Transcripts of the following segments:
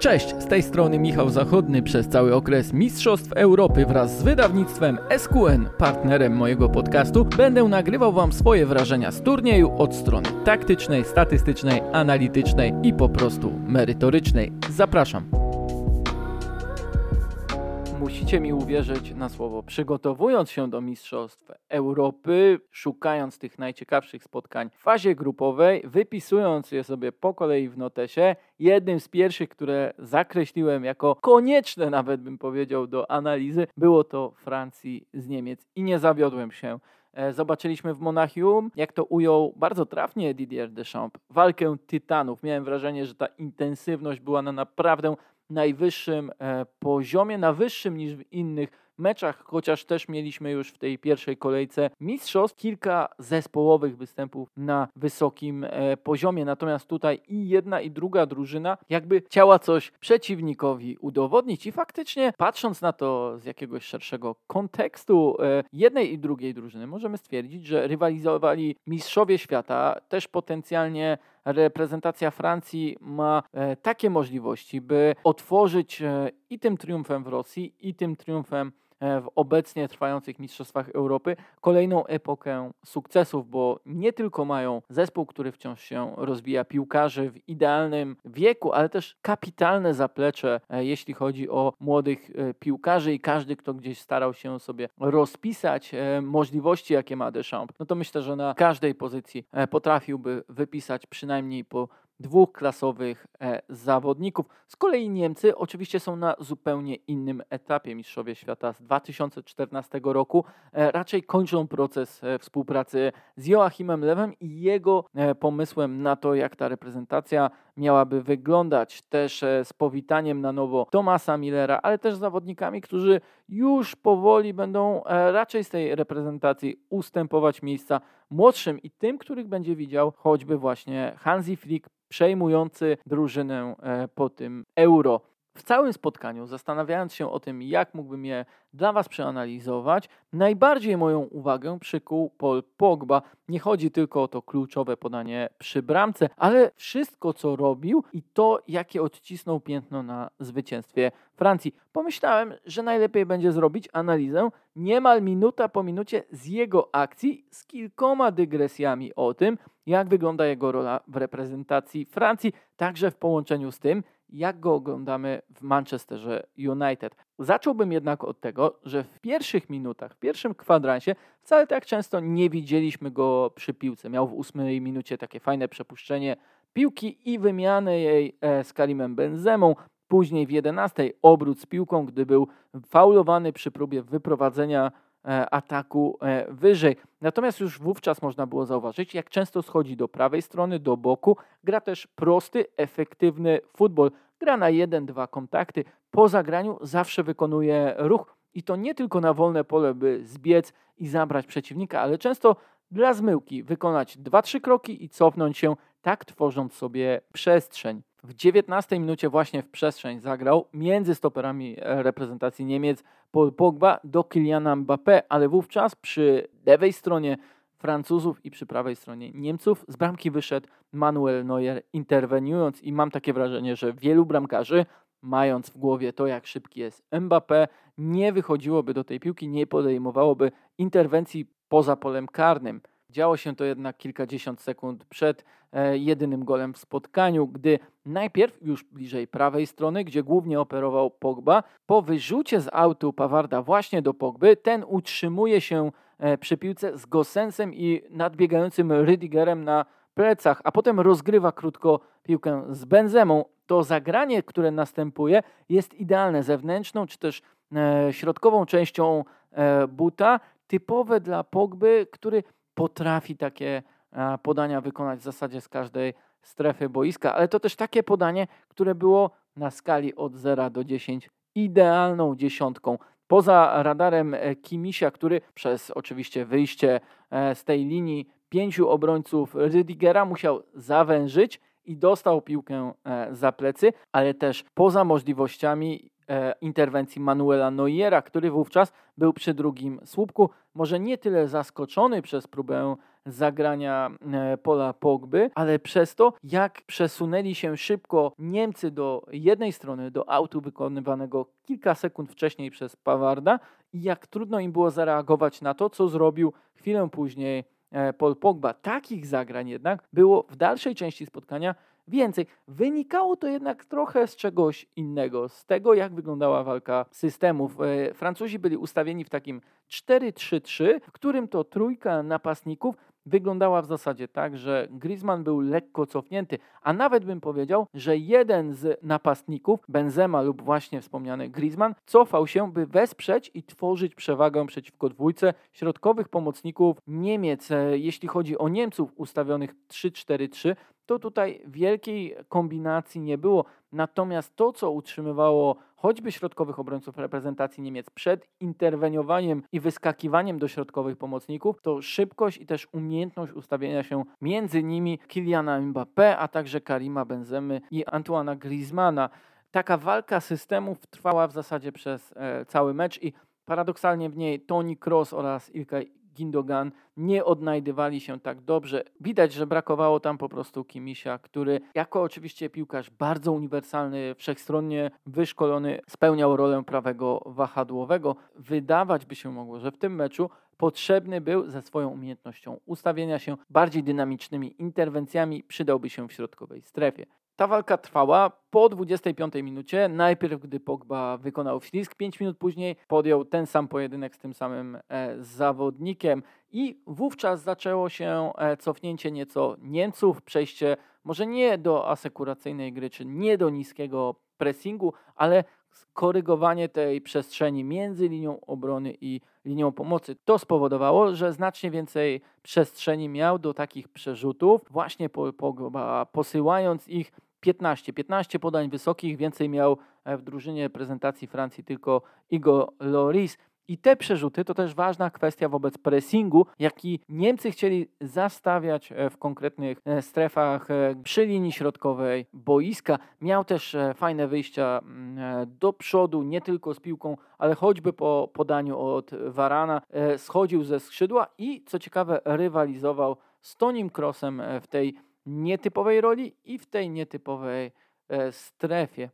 Cześć, z tej strony Michał Zachodny. Przez cały okres Mistrzostw Europy wraz z wydawnictwem SQN, partnerem mojego podcastu, będę nagrywał Wam swoje wrażenia z turnieju od strony taktycznej, statystycznej, analitycznej i po prostu merytorycznej. Zapraszam musicie mi uwierzyć na słowo. Przygotowując się do Mistrzostw Europy, szukając tych najciekawszych spotkań w fazie grupowej, wypisując je sobie po kolei w notesie, jednym z pierwszych, które zakreśliłem jako konieczne, nawet bym powiedział, do analizy, było to Francji z Niemiec. I nie zawiodłem się. E, zobaczyliśmy w Monachium, jak to ujął bardzo trafnie Didier Deschamps, walkę tytanów. Miałem wrażenie, że ta intensywność była na naprawdę najwyższym e, poziomie, na wyższym niż w innych meczach, chociaż też mieliśmy już w tej pierwszej kolejce mistrzostw kilka zespołowych występów na wysokim e, poziomie. Natomiast tutaj i jedna i druga drużyna jakby chciała coś przeciwnikowi udowodnić i faktycznie patrząc na to z jakiegoś szerszego kontekstu e, jednej i drugiej drużyny możemy stwierdzić, że rywalizowali mistrzowie świata, też potencjalnie reprezentacja Francji ma e, takie możliwości, by otworzyć i tym triumfem w Rosji, i tym triumfem E, w obecnie trwających Mistrzostwach Europy kolejną epokę sukcesów, bo nie tylko mają zespół, który wciąż się rozwija, piłkarzy w idealnym wieku, ale też kapitalne zaplecze, e, jeśli chodzi o młodych e, piłkarzy i każdy, kto gdzieś starał się sobie rozpisać możliwości, jakie ma Deschamps, no to myślę, że na każdej pozycji potrafiłby wypisać przynajmniej po dwóch klasowych e, zawodników. Z kolei Niemcy oczywiście są na zupełnie innym etapie. Mistrzowie świata z 2014 roku e, raczej kończą proces e, współpracy z Joachimem Lewem i jego pomysłem na to, jak ta reprezentacja miałaby wyglądać. Też z powitaniem na nowo Tomasa Millera, ale też z zawodnikami, którzy już powoli będą raczej z tej reprezentacji ustępować miejsca młodszym i tym, których będzie widział choćby właśnie Hansi Flick przejmujący drużynę e, po tym euro. W całym spotkaniu, zastanawiając się o tym, jak mógłbym je dla Was przeanalizować, najbardziej moją uwagę przykuł Paul Pogba. Nie chodzi tylko o to kluczowe podanie przy bramce, ale wszystko, co robił i to, jakie odcisnął piętno na zwycięstwie Francji. Pomyślałem, że najlepiej będzie zrobić analizę niemal minuta po minucie z jego akcji, z kilkoma dygresjami o tym, jak wygląda jego rola w reprezentacji Francji, także w połączeniu z tym, jak go oglądamy w Manchesterze United. Zacząłbym jednak od tego, że w pierwszych minutach, w pierwszym kwadransie wcale tak często nie widzieliśmy go przy piłce. Miał w ósmej minucie takie fajne przepuszczenie piłki i wymianę jej e, z Karimem Benzemą. Później w 11 obrót z piłką, gdy był faulowany przy próbie wyprowadzenia ataku e, wyżej. Natomiast już wówczas można było zauważyć, jak często schodzi do prawej strony, do boku. Gra też prosty, efektywny futbol. Gra na jeden, dwa kontakty. Po zagraniu zawsze wykonuje ruch i to nie tylko na wolne pole, by zbiec i zabrać przeciwnika, ale często dla zmyłki wykonać dwa, trzy kroki i cofnąć się, tak tworząc sobie przestrzeń. W 19 minucie właśnie w przestrzeń zagrał między stoperami reprezentacji Niemiec Paul Pogba do Kyliana Mbappé, ale wówczas przy lewej stronie Francuzów i przy prawej stronie Niemców z bramki wyszedł Manuel Neuer interweniując i mam takie wrażenie, że wielu bramkarzy mając w głowie to, jak szybki jest Mbappé, nie wychodziłoby do tej piłki, nie podejmowałoby interwencji poza polem karnym. Działo się to jednak kilkadziesiąt sekund przed e, jedynym golem w spotkaniu, gdy najpierw już bliżej prawej strony, gdzie głównie operował Pogba, po wyrzucie z autu Pawarda właśnie do Pogby, ten utrzymuje się e, przy piłce z Gosensem i nadbiegającym Rydigerem na plecach, a potem rozgrywa krótko piłkę z Benzemą. To zagranie, które następuje, jest idealne zewnętrzną czy też e, środkową częścią e, buta, typowe dla Pogby, który potrafi takie e, podania wykonać w zasadzie z każdej strefy boiska, ale to też takie podanie, które było na skali od 0 do 10 idealną dziesiątką. Poza radarem e, Kimisia, który przez oczywiście wyjście e, z tej linii pięciu obrońców Rydigera musiał zawężyć i dostał piłkę za plecy, ale też poza możliwościami E, interwencji Manuela Neuera, który wówczas był przy drugim słupku. Może nie tyle zaskoczony przez próbę zagrania e, Pola Pogby, ale przez to, jak przesunęli się szybko Niemcy do jednej strony, do autu wykonywanego kilka sekund wcześniej przez Pawarda i jak trudno im było zareagować na to, co zrobił chwilę później e, Paul Pogba. Takich zagrań jednak było w dalszej części spotkania więcej. Wynikało to jednak trochę z czegoś innego, z tego jak wyglądała walka systemów. E, Francuzi byli ustawieni w takim 4-3-3, w którym to trójka napastników wyglądała w zasadzie tak, że Griezmann był lekko cofnięty, a nawet bym powiedział, że jeden z napastników, Benzema lub właśnie wspomniany Griezmann, cofał się, by wesprzeć i tworzyć przewagę przeciwko dwójce środkowych pomocników Niemiec. E, jeśli chodzi o Niemców ustawionych 3-4-3, to tutaj wielkiej kombinacji nie było. Natomiast to, co utrzymywało choćby środkowych obrońców reprezentacji Niemiec przed interweniowaniem i wyskakiwaniem do środkowych pomocników, to szybkość i też umiejętność ustawienia się między nimi Kyliana Mbappé, a także Karima Benzemy i Antoana Griezmana. Taka walka systemów trwała w zasadzie przez e, cały mecz i paradoksalnie w niej Toni Kroos oraz Ilkay Gindogan nie odnajdywali się tak dobrze. Widać, że brakowało tam po prostu Kimisia, który jako oczywiście piłkarz bardzo uniwersalny, wszechstronnie wyszkolony, spełniał rolę prawego wahadłowego. Wydawać by się mogło, że w tym meczu potrzebny był ze swoją umiejętnością ustawienia się bardziej dynamicznymi interwencjami, przydałby się w środkowej strefie. Ta walka trwała po 25 minucie. Najpierw, gdy Pogba wykonał wślizg, 5 minut później podjął ten sam pojedynek z tym samym e, zawodnikiem i wówczas zaczęło się e, cofnięcie nieco Niemców, przejście może nie do asekuracyjnej gry, czy nie do niskiego pressingu, ale skorygowanie tej przestrzeni między linią obrony i linią pomocy. To spowodowało, że znacznie więcej przestrzeni miał do takich przerzutów, właśnie Pogba posyłając ich 15. 15 podań wysokich, więcej miał e, w drużynie prezentacji Francji tylko Igor Loris. I te przerzuty to też ważna kwestia wobec pressingu, jaki Niemcy chcieli zastawiać e, w konkretnych e, strefach przy linii środkowej boiska. Miał też fajne wyjścia mm, do przodu, nie tylko z piłką, ale choćby po podaniu od Varana. Schodził ze skrzydła i co ciekawe rywalizował z Tonim Crossem w tej nietypowej roli i w tej nietypowej e, strefie.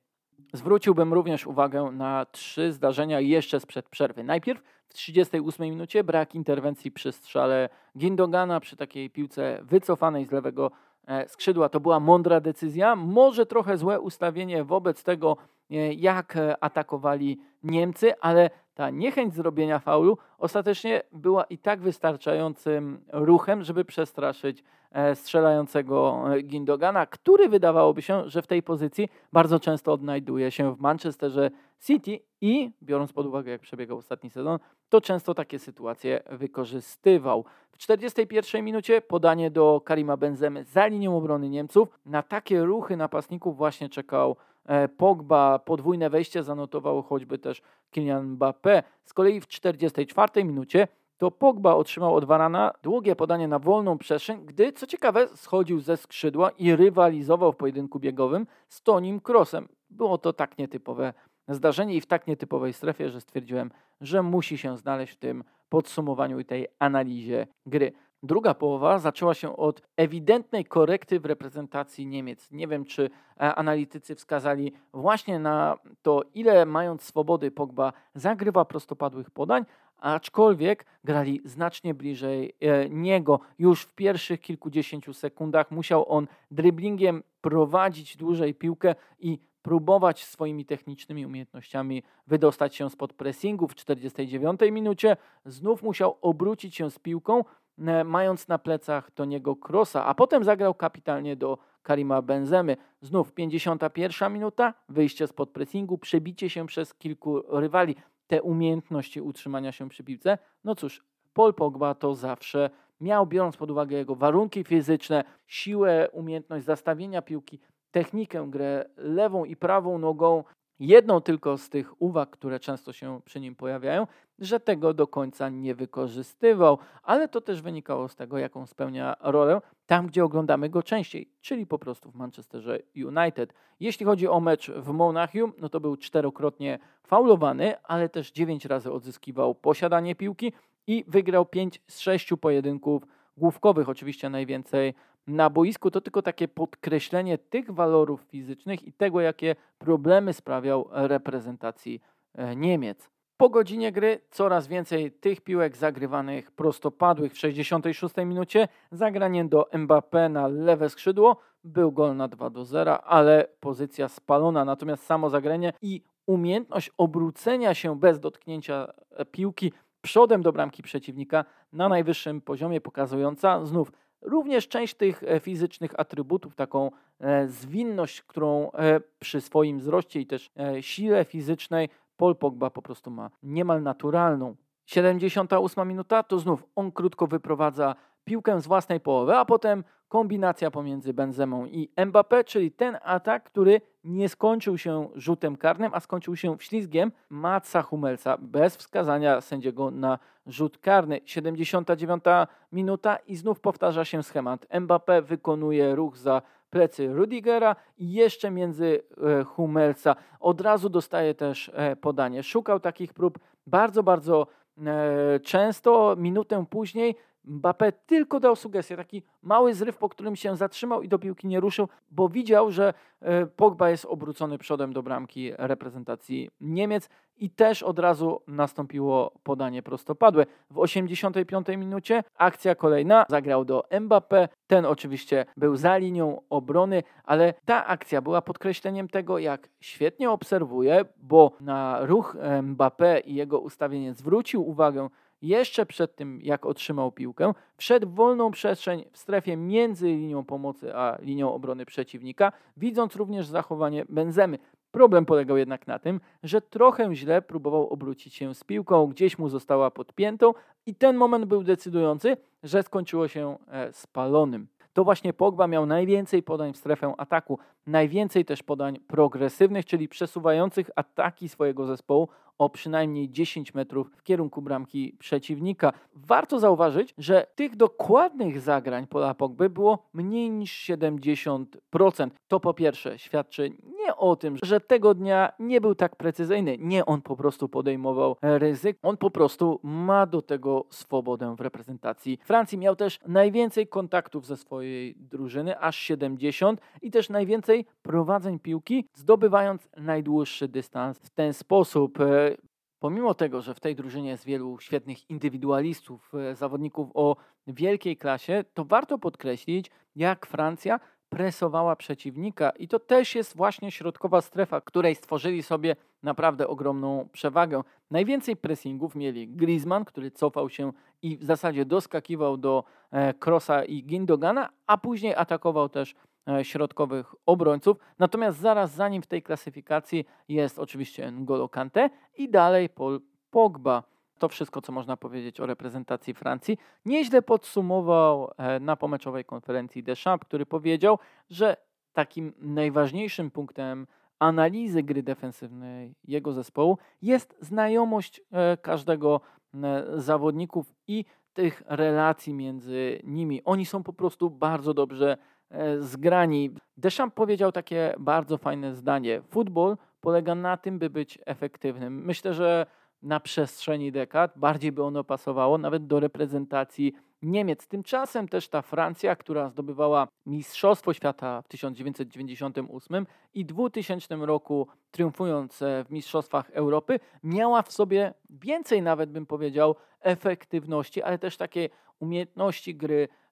Zwróciłbym również uwagę na trzy zdarzenia jeszcze sprzed przerwy. Najpierw w 38 minucie brak interwencji przy strzale Gindogana przy takiej piłce wycofanej z lewego e, skrzydła. To była mądra decyzja, może trochę złe ustawienie wobec tego, e, jak atakowali Niemcy, ale ta niechęć zrobienia faulu ostatecznie była i tak wystarczającym ruchem, żeby przestraszyć strzelającego e, Gindogana, który wydawałoby się, że w tej pozycji bardzo często odnajduje się w Manchesterze City i biorąc pod uwagę, jak przebiegał ostatni sezon, to często takie sytuacje wykorzystywał. W 41 minucie podanie do Karima Benzemy za linią obrony Niemców. Na takie ruchy napastników właśnie czekał E, Pogba podwójne wejście zanotował choćby też Kylian Mbappé. Z kolei w 44 minucie to Pogba otrzymał od Varana długie podanie na wolną przestrzeń, gdy, co ciekawe, schodził ze skrzydła i rywalizował w pojedynku biegowym z Tonim Crossem. Było to tak nietypowe zdarzenie i w tak nietypowej strefie, że stwierdziłem, że musi się znaleźć w tym podsumowaniu i tej analizie gry. Druga połowa zaczęła się od ewidentnej korekty w reprezentacji Niemiec. Nie wiem, czy e, analitycy wskazali właśnie na to, ile mając swobody Pogba zagrywa prostopadłych podań, aczkolwiek grali znacznie bliżej e, niego. Już w pierwszych kilkudziesięciu sekundach musiał on driblingiem prowadzić dłużej piłkę i próbować swoimi technicznymi umiejętnościami wydostać się spod pressingu. W 49 minucie znów musiał obrócić się z piłką, E, mając na plecach Toniego Krosa, a potem zagrał kapitalnie do Karima Benzemy. Znów 51 minuta, wyjście spod pressingu, przebicie się przez kilku rywali. Te umiejętności utrzymania się przy piłce, no cóż, Paul Pogba to zawsze miał, biorąc pod uwagę jego warunki fizyczne, siłę, umiejętność zastawienia piłki, technikę, grę lewą i prawą nogą, Jedną tylko z tych uwag, które często się przy nim pojawiają, że tego do końca nie wykorzystywał, ale to też wynikało z tego, jaką spełnia rolę tam, gdzie oglądamy go częściej, czyli po prostu w Manchesterze United. Jeśli chodzi o mecz w Monachium, no to był czterokrotnie faulowany, ale też dziewięć razy odzyskiwał posiadanie piłki i wygrał pięć z sześciu pojedynków główkowych, oczywiście najwięcej na boisku. To tylko takie podkreślenie tych walorów fizycznych i tego, jakie problemy sprawiał reprezentacji e, Niemiec. Po godzinie gry coraz więcej tych piłek zagrywanych prostopadłych w 66 minucie. Zagranie do Mbappé na lewe skrzydło. Był gol na 2 do 0, ale pozycja spalona. Natomiast samo zagranie i umiejętność obrócenia się bez dotknięcia e, piłki przodem do bramki przeciwnika na najwyższym poziomie, pokazująca znów również część tych e, fizycznych atrybutów, taką e, zwinność, którą przy swoim wzroście i też sile fizycznej Paul Pogba po prostu ma niemal naturalną. 78 minuta to znów on krótko wyprowadza piłkę z własnej połowy, a potem kombinacja pomiędzy Benzemą i Mbappé, czyli ten atak, który nie skończył się rzutem karnym, a skończył się wślizgiem Matsa Humelsa bez wskazania sędziego na rzut karny. 79 minuta i znów powtarza się schemat. Mbappé wykonuje ruch za plecy Rudigera i jeszcze między e, Humelsa. Od razu dostaje też e, podanie. Szukał takich prób bardzo, bardzo często. Minutę później Mbappé tylko dał sugestię, taki mały zryw, po którym się zatrzymał i do piłki nie ruszył, bo widział, że e, Pogba jest obrócony przodem do bramki reprezentacji Niemiec i też od razu nastąpiło podanie prostopadłe. W 85 minucie akcja kolejna, zagrał do Mbappé, ten oczywiście był za linią obrony, ale ta akcja była podkreśleniem tego, jak świetnie obserwuje, bo na ruch Mbappé i jego ustawienie zwrócił uwagę jeszcze przed tym, jak otrzymał piłkę, wszedł wolną przestrzeń w strefie między linią pomocy a linią obrony przeciwnika, widząc również zachowanie Benzemy. Problem polegał jednak na tym, że trochę źle próbował obrócić się z piłką, gdzieś mu została podpiętą i ten moment był decydujący, że skończyło się e, spalonym. To właśnie Pogba miał najwięcej podań w strefę ataku, najwięcej też podań progresywnych, czyli przesuwających ataki swojego zespołu o przynajmniej 10 metrów w kierunku bramki przeciwnika. Warto zauważyć, że tych dokładnych zagrań Pola Pogby było mniej niż 70%. To po pierwsze świadczy nie o tym, że tego dnia nie był tak precyzyjny. Nie, on po prostu podejmował ryzyk. On po prostu ma do tego swobodę w reprezentacji Francji. Miał też najwięcej kontaktów ze swojej drużyny, aż 70 i też najwięcej prowadzeń piłki, zdobywając najdłuższy dystans w ten sposób. E, pomimo tego, że w tej drużynie jest wielu świetnych indywidualistów, e, zawodników o wielkiej klasie, to warto podkreślić, jak Francja presowała przeciwnika i to też jest właśnie środkowa strefa, której stworzyli sobie naprawdę ogromną przewagę. Najwięcej pressingów mieli Griezmann, który cofał się i w zasadzie doskakiwał do Krosa e, i Gindogana, a później atakował też środkowych obrońców. Natomiast zaraz za nim w tej klasyfikacji jest oczywiście N'Golo Kante i dalej Paul Pogba. To wszystko, co można powiedzieć o reprezentacji Francji. Nieźle podsumował e, na pomeczowej konferencji Deschamps, który powiedział, że takim najważniejszym punktem analizy gry defensywnej jego zespołu jest znajomość e, każdego e, zawodników i tych relacji między nimi. Oni są po prostu bardzo dobrze zgrani. Deschamps powiedział takie bardzo fajne zdanie. Futbol polega na tym, by być efektywnym. Myślę, że na przestrzeni dekad. Bardziej by ono pasowało nawet do reprezentacji Niemiec. Tymczasem też ta Francja, która zdobywała Mistrzostwo Świata w 1998 i 2000 roku triumfując e, w Mistrzostwach Europy, miała w sobie więcej nawet bym powiedział efektywności, ale też takie umiejętności gry e,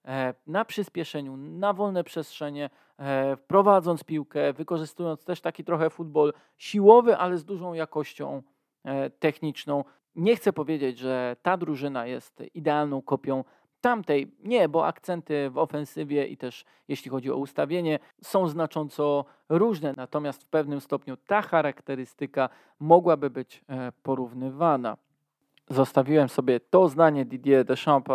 na przyspieszeniu, na wolne przestrzenie, e, prowadząc piłkę, wykorzystując też taki trochę futbol siłowy, ale z dużą jakością E, techniczną. Nie chcę powiedzieć, że ta drużyna jest idealną kopią tamtej. Nie, bo akcenty w ofensywie i też jeśli chodzi o ustawienie są znacząco różne, natomiast w pewnym stopniu ta charakterystyka mogłaby być e, porównywana. Zostawiłem sobie to zdanie Didier Deschamps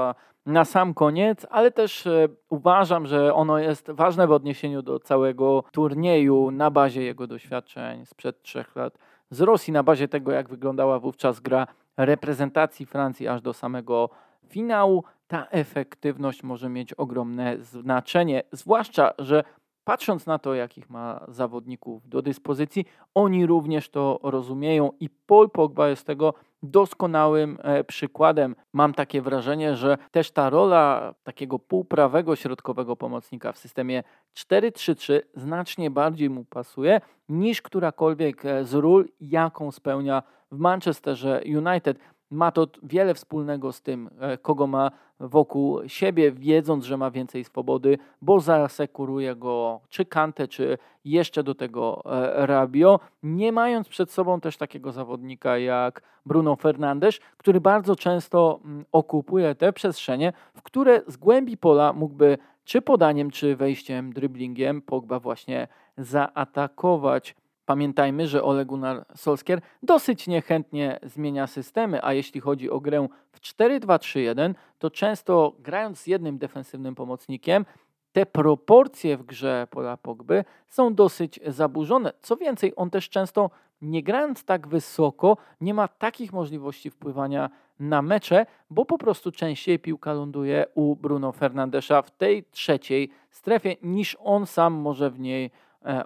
na sam koniec, ale też e, uważam, że ono jest ważne w odniesieniu do całego turnieju na bazie jego doświadczeń sprzed trzech lat z Rosji na bazie tego, jak wyglądała wówczas gra reprezentacji Francji aż do samego finału. Ta efektywność może mieć ogromne znaczenie, zwłaszcza, że patrząc na to, jakich ma zawodników do dyspozycji, oni również to rozumieją i Paul Pogba jest tego doskonałym e, przykładem. Mam takie wrażenie, że też ta rola takiego półprawego środkowego pomocnika w systemie 4-3-3 znacznie bardziej mu pasuje niż którakolwiek e, z ról, jaką spełnia w Manchesterze United. Ma to wiele wspólnego z tym, e, kogo ma wokół siebie, wiedząc, że ma więcej swobody, bo zasekuruje go czy Kante, czy jeszcze do tego e, Rabio, nie mając przed sobą też takiego zawodnika jak Bruno Fernandes, który bardzo często mm, okupuje te przestrzenie, w które z głębi pola mógłby czy podaniem, czy wejściem, driblingiem Pogba właśnie zaatakować. Pamiętajmy, że Ole Gunnar Solskjaer dosyć niechętnie zmienia systemy, a jeśli chodzi o grę w 4-2-3-1, to często grając z jednym defensywnym pomocnikiem, te proporcje w grze Pola Pogby są dosyć zaburzone. Co więcej, on też często nie grając tak wysoko, nie ma takich możliwości wpływania na mecze, bo po prostu częściej piłka ląduje u Bruno Fernandesza w tej trzeciej strefie, niż on sam może w niej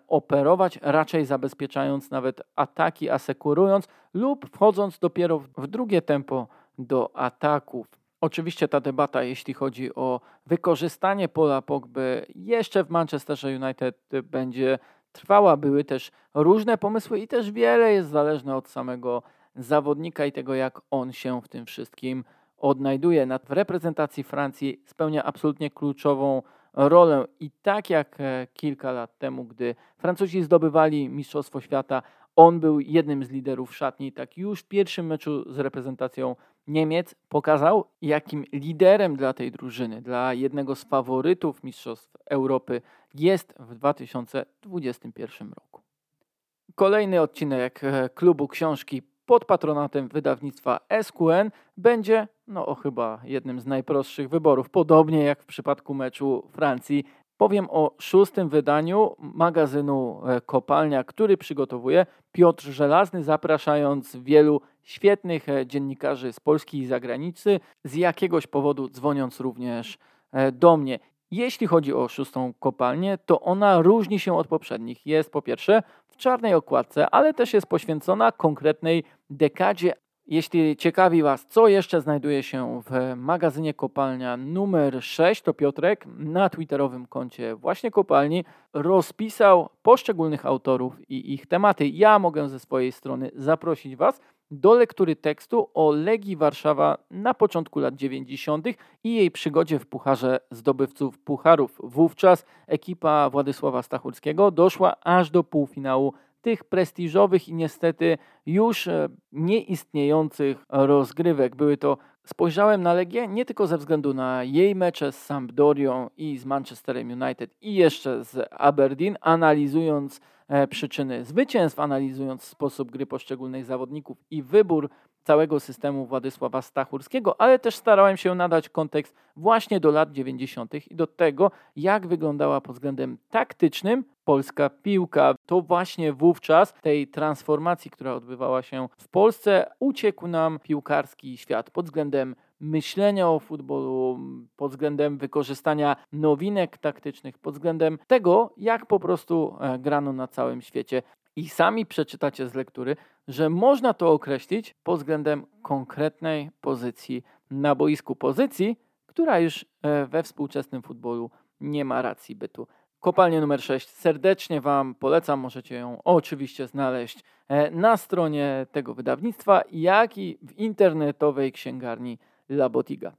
operować, raczej zabezpieczając nawet ataki, asekurując lub wchodząc dopiero w drugie tempo do ataków. Oczywiście ta debata, jeśli chodzi o wykorzystanie pola Pogby jeszcze w Manchesterze United będzie trwała. Były też różne pomysły i też wiele jest zależne od samego zawodnika i tego, jak on się w tym wszystkim odnajduje. W reprezentacji Francji spełnia absolutnie kluczową. I tak jak e, kilka lat temu, gdy Francuzi zdobywali Mistrzostwo Świata, on był jednym z liderów szatni, tak już w pierwszym meczu z reprezentacją Niemiec pokazał, jakim liderem dla tej drużyny, dla jednego z faworytów Mistrzostw Europy jest w 2021 roku. Kolejny odcinek e, klubu książki pod patronatem wydawnictwa SQN będzie no o chyba jednym z najprostszych wyborów, podobnie jak w przypadku meczu Francji. Powiem o szóstym wydaniu magazynu e, Kopalnia, który przygotowuje Piotr Żelazny, zapraszając wielu świetnych e, dziennikarzy z Polski i zagranicy, z jakiegoś powodu dzwoniąc również e, do mnie. Jeśli chodzi o szóstą kopalnię, to ona różni się od poprzednich. Jest po pierwsze w czarnej okładce, ale też jest poświęcona konkretnej dekadzie. Jeśli ciekawi Was, co jeszcze znajduje się w magazynie Kopalnia numer 6, to Piotrek na twitterowym koncie właśnie Kopalni rozpisał poszczególnych autorów i ich tematy. Ja mogę ze swojej strony zaprosić Was do lektury tekstu o Legii Warszawa na początku lat 90. i jej przygodzie w Pucharze Zdobywców Pucharów. Wówczas ekipa Władysława Stachurskiego doszła aż do półfinału tych prestiżowych i niestety już e, nieistniejących rozgrywek. Były to, spojrzałem na Legię nie tylko ze względu na jej mecze z Sampdorią i z Manchesterem United i jeszcze z Aberdeen, analizując przyczyny zwycięstw, analizując sposób gry poszczególnych zawodników i wybór całego systemu Władysława Stachurskiego, ale też starałem się nadać kontekst właśnie do lat 90. i do tego, jak wyglądała pod względem taktycznym polska piłka. To właśnie wówczas tej transformacji, która odbywała się w Polsce, uciekł nam piłkarski świat pod względem myślenia o futbolu, pod względem wykorzystania nowinek taktycznych, pod względem tego, jak po prostu e, grano na całym świecie. I sami przeczytacie z lektury, że można to określić pod względem konkretnej pozycji na boisku. Pozycji, która już e, we współczesnym futbolu nie ma racji bytu. Kopalnię numer 6 serdecznie Wam polecam. Możecie ją oczywiście znaleźć e, na stronie tego wydawnictwa, jak i w internetowej księgarni La Botiga.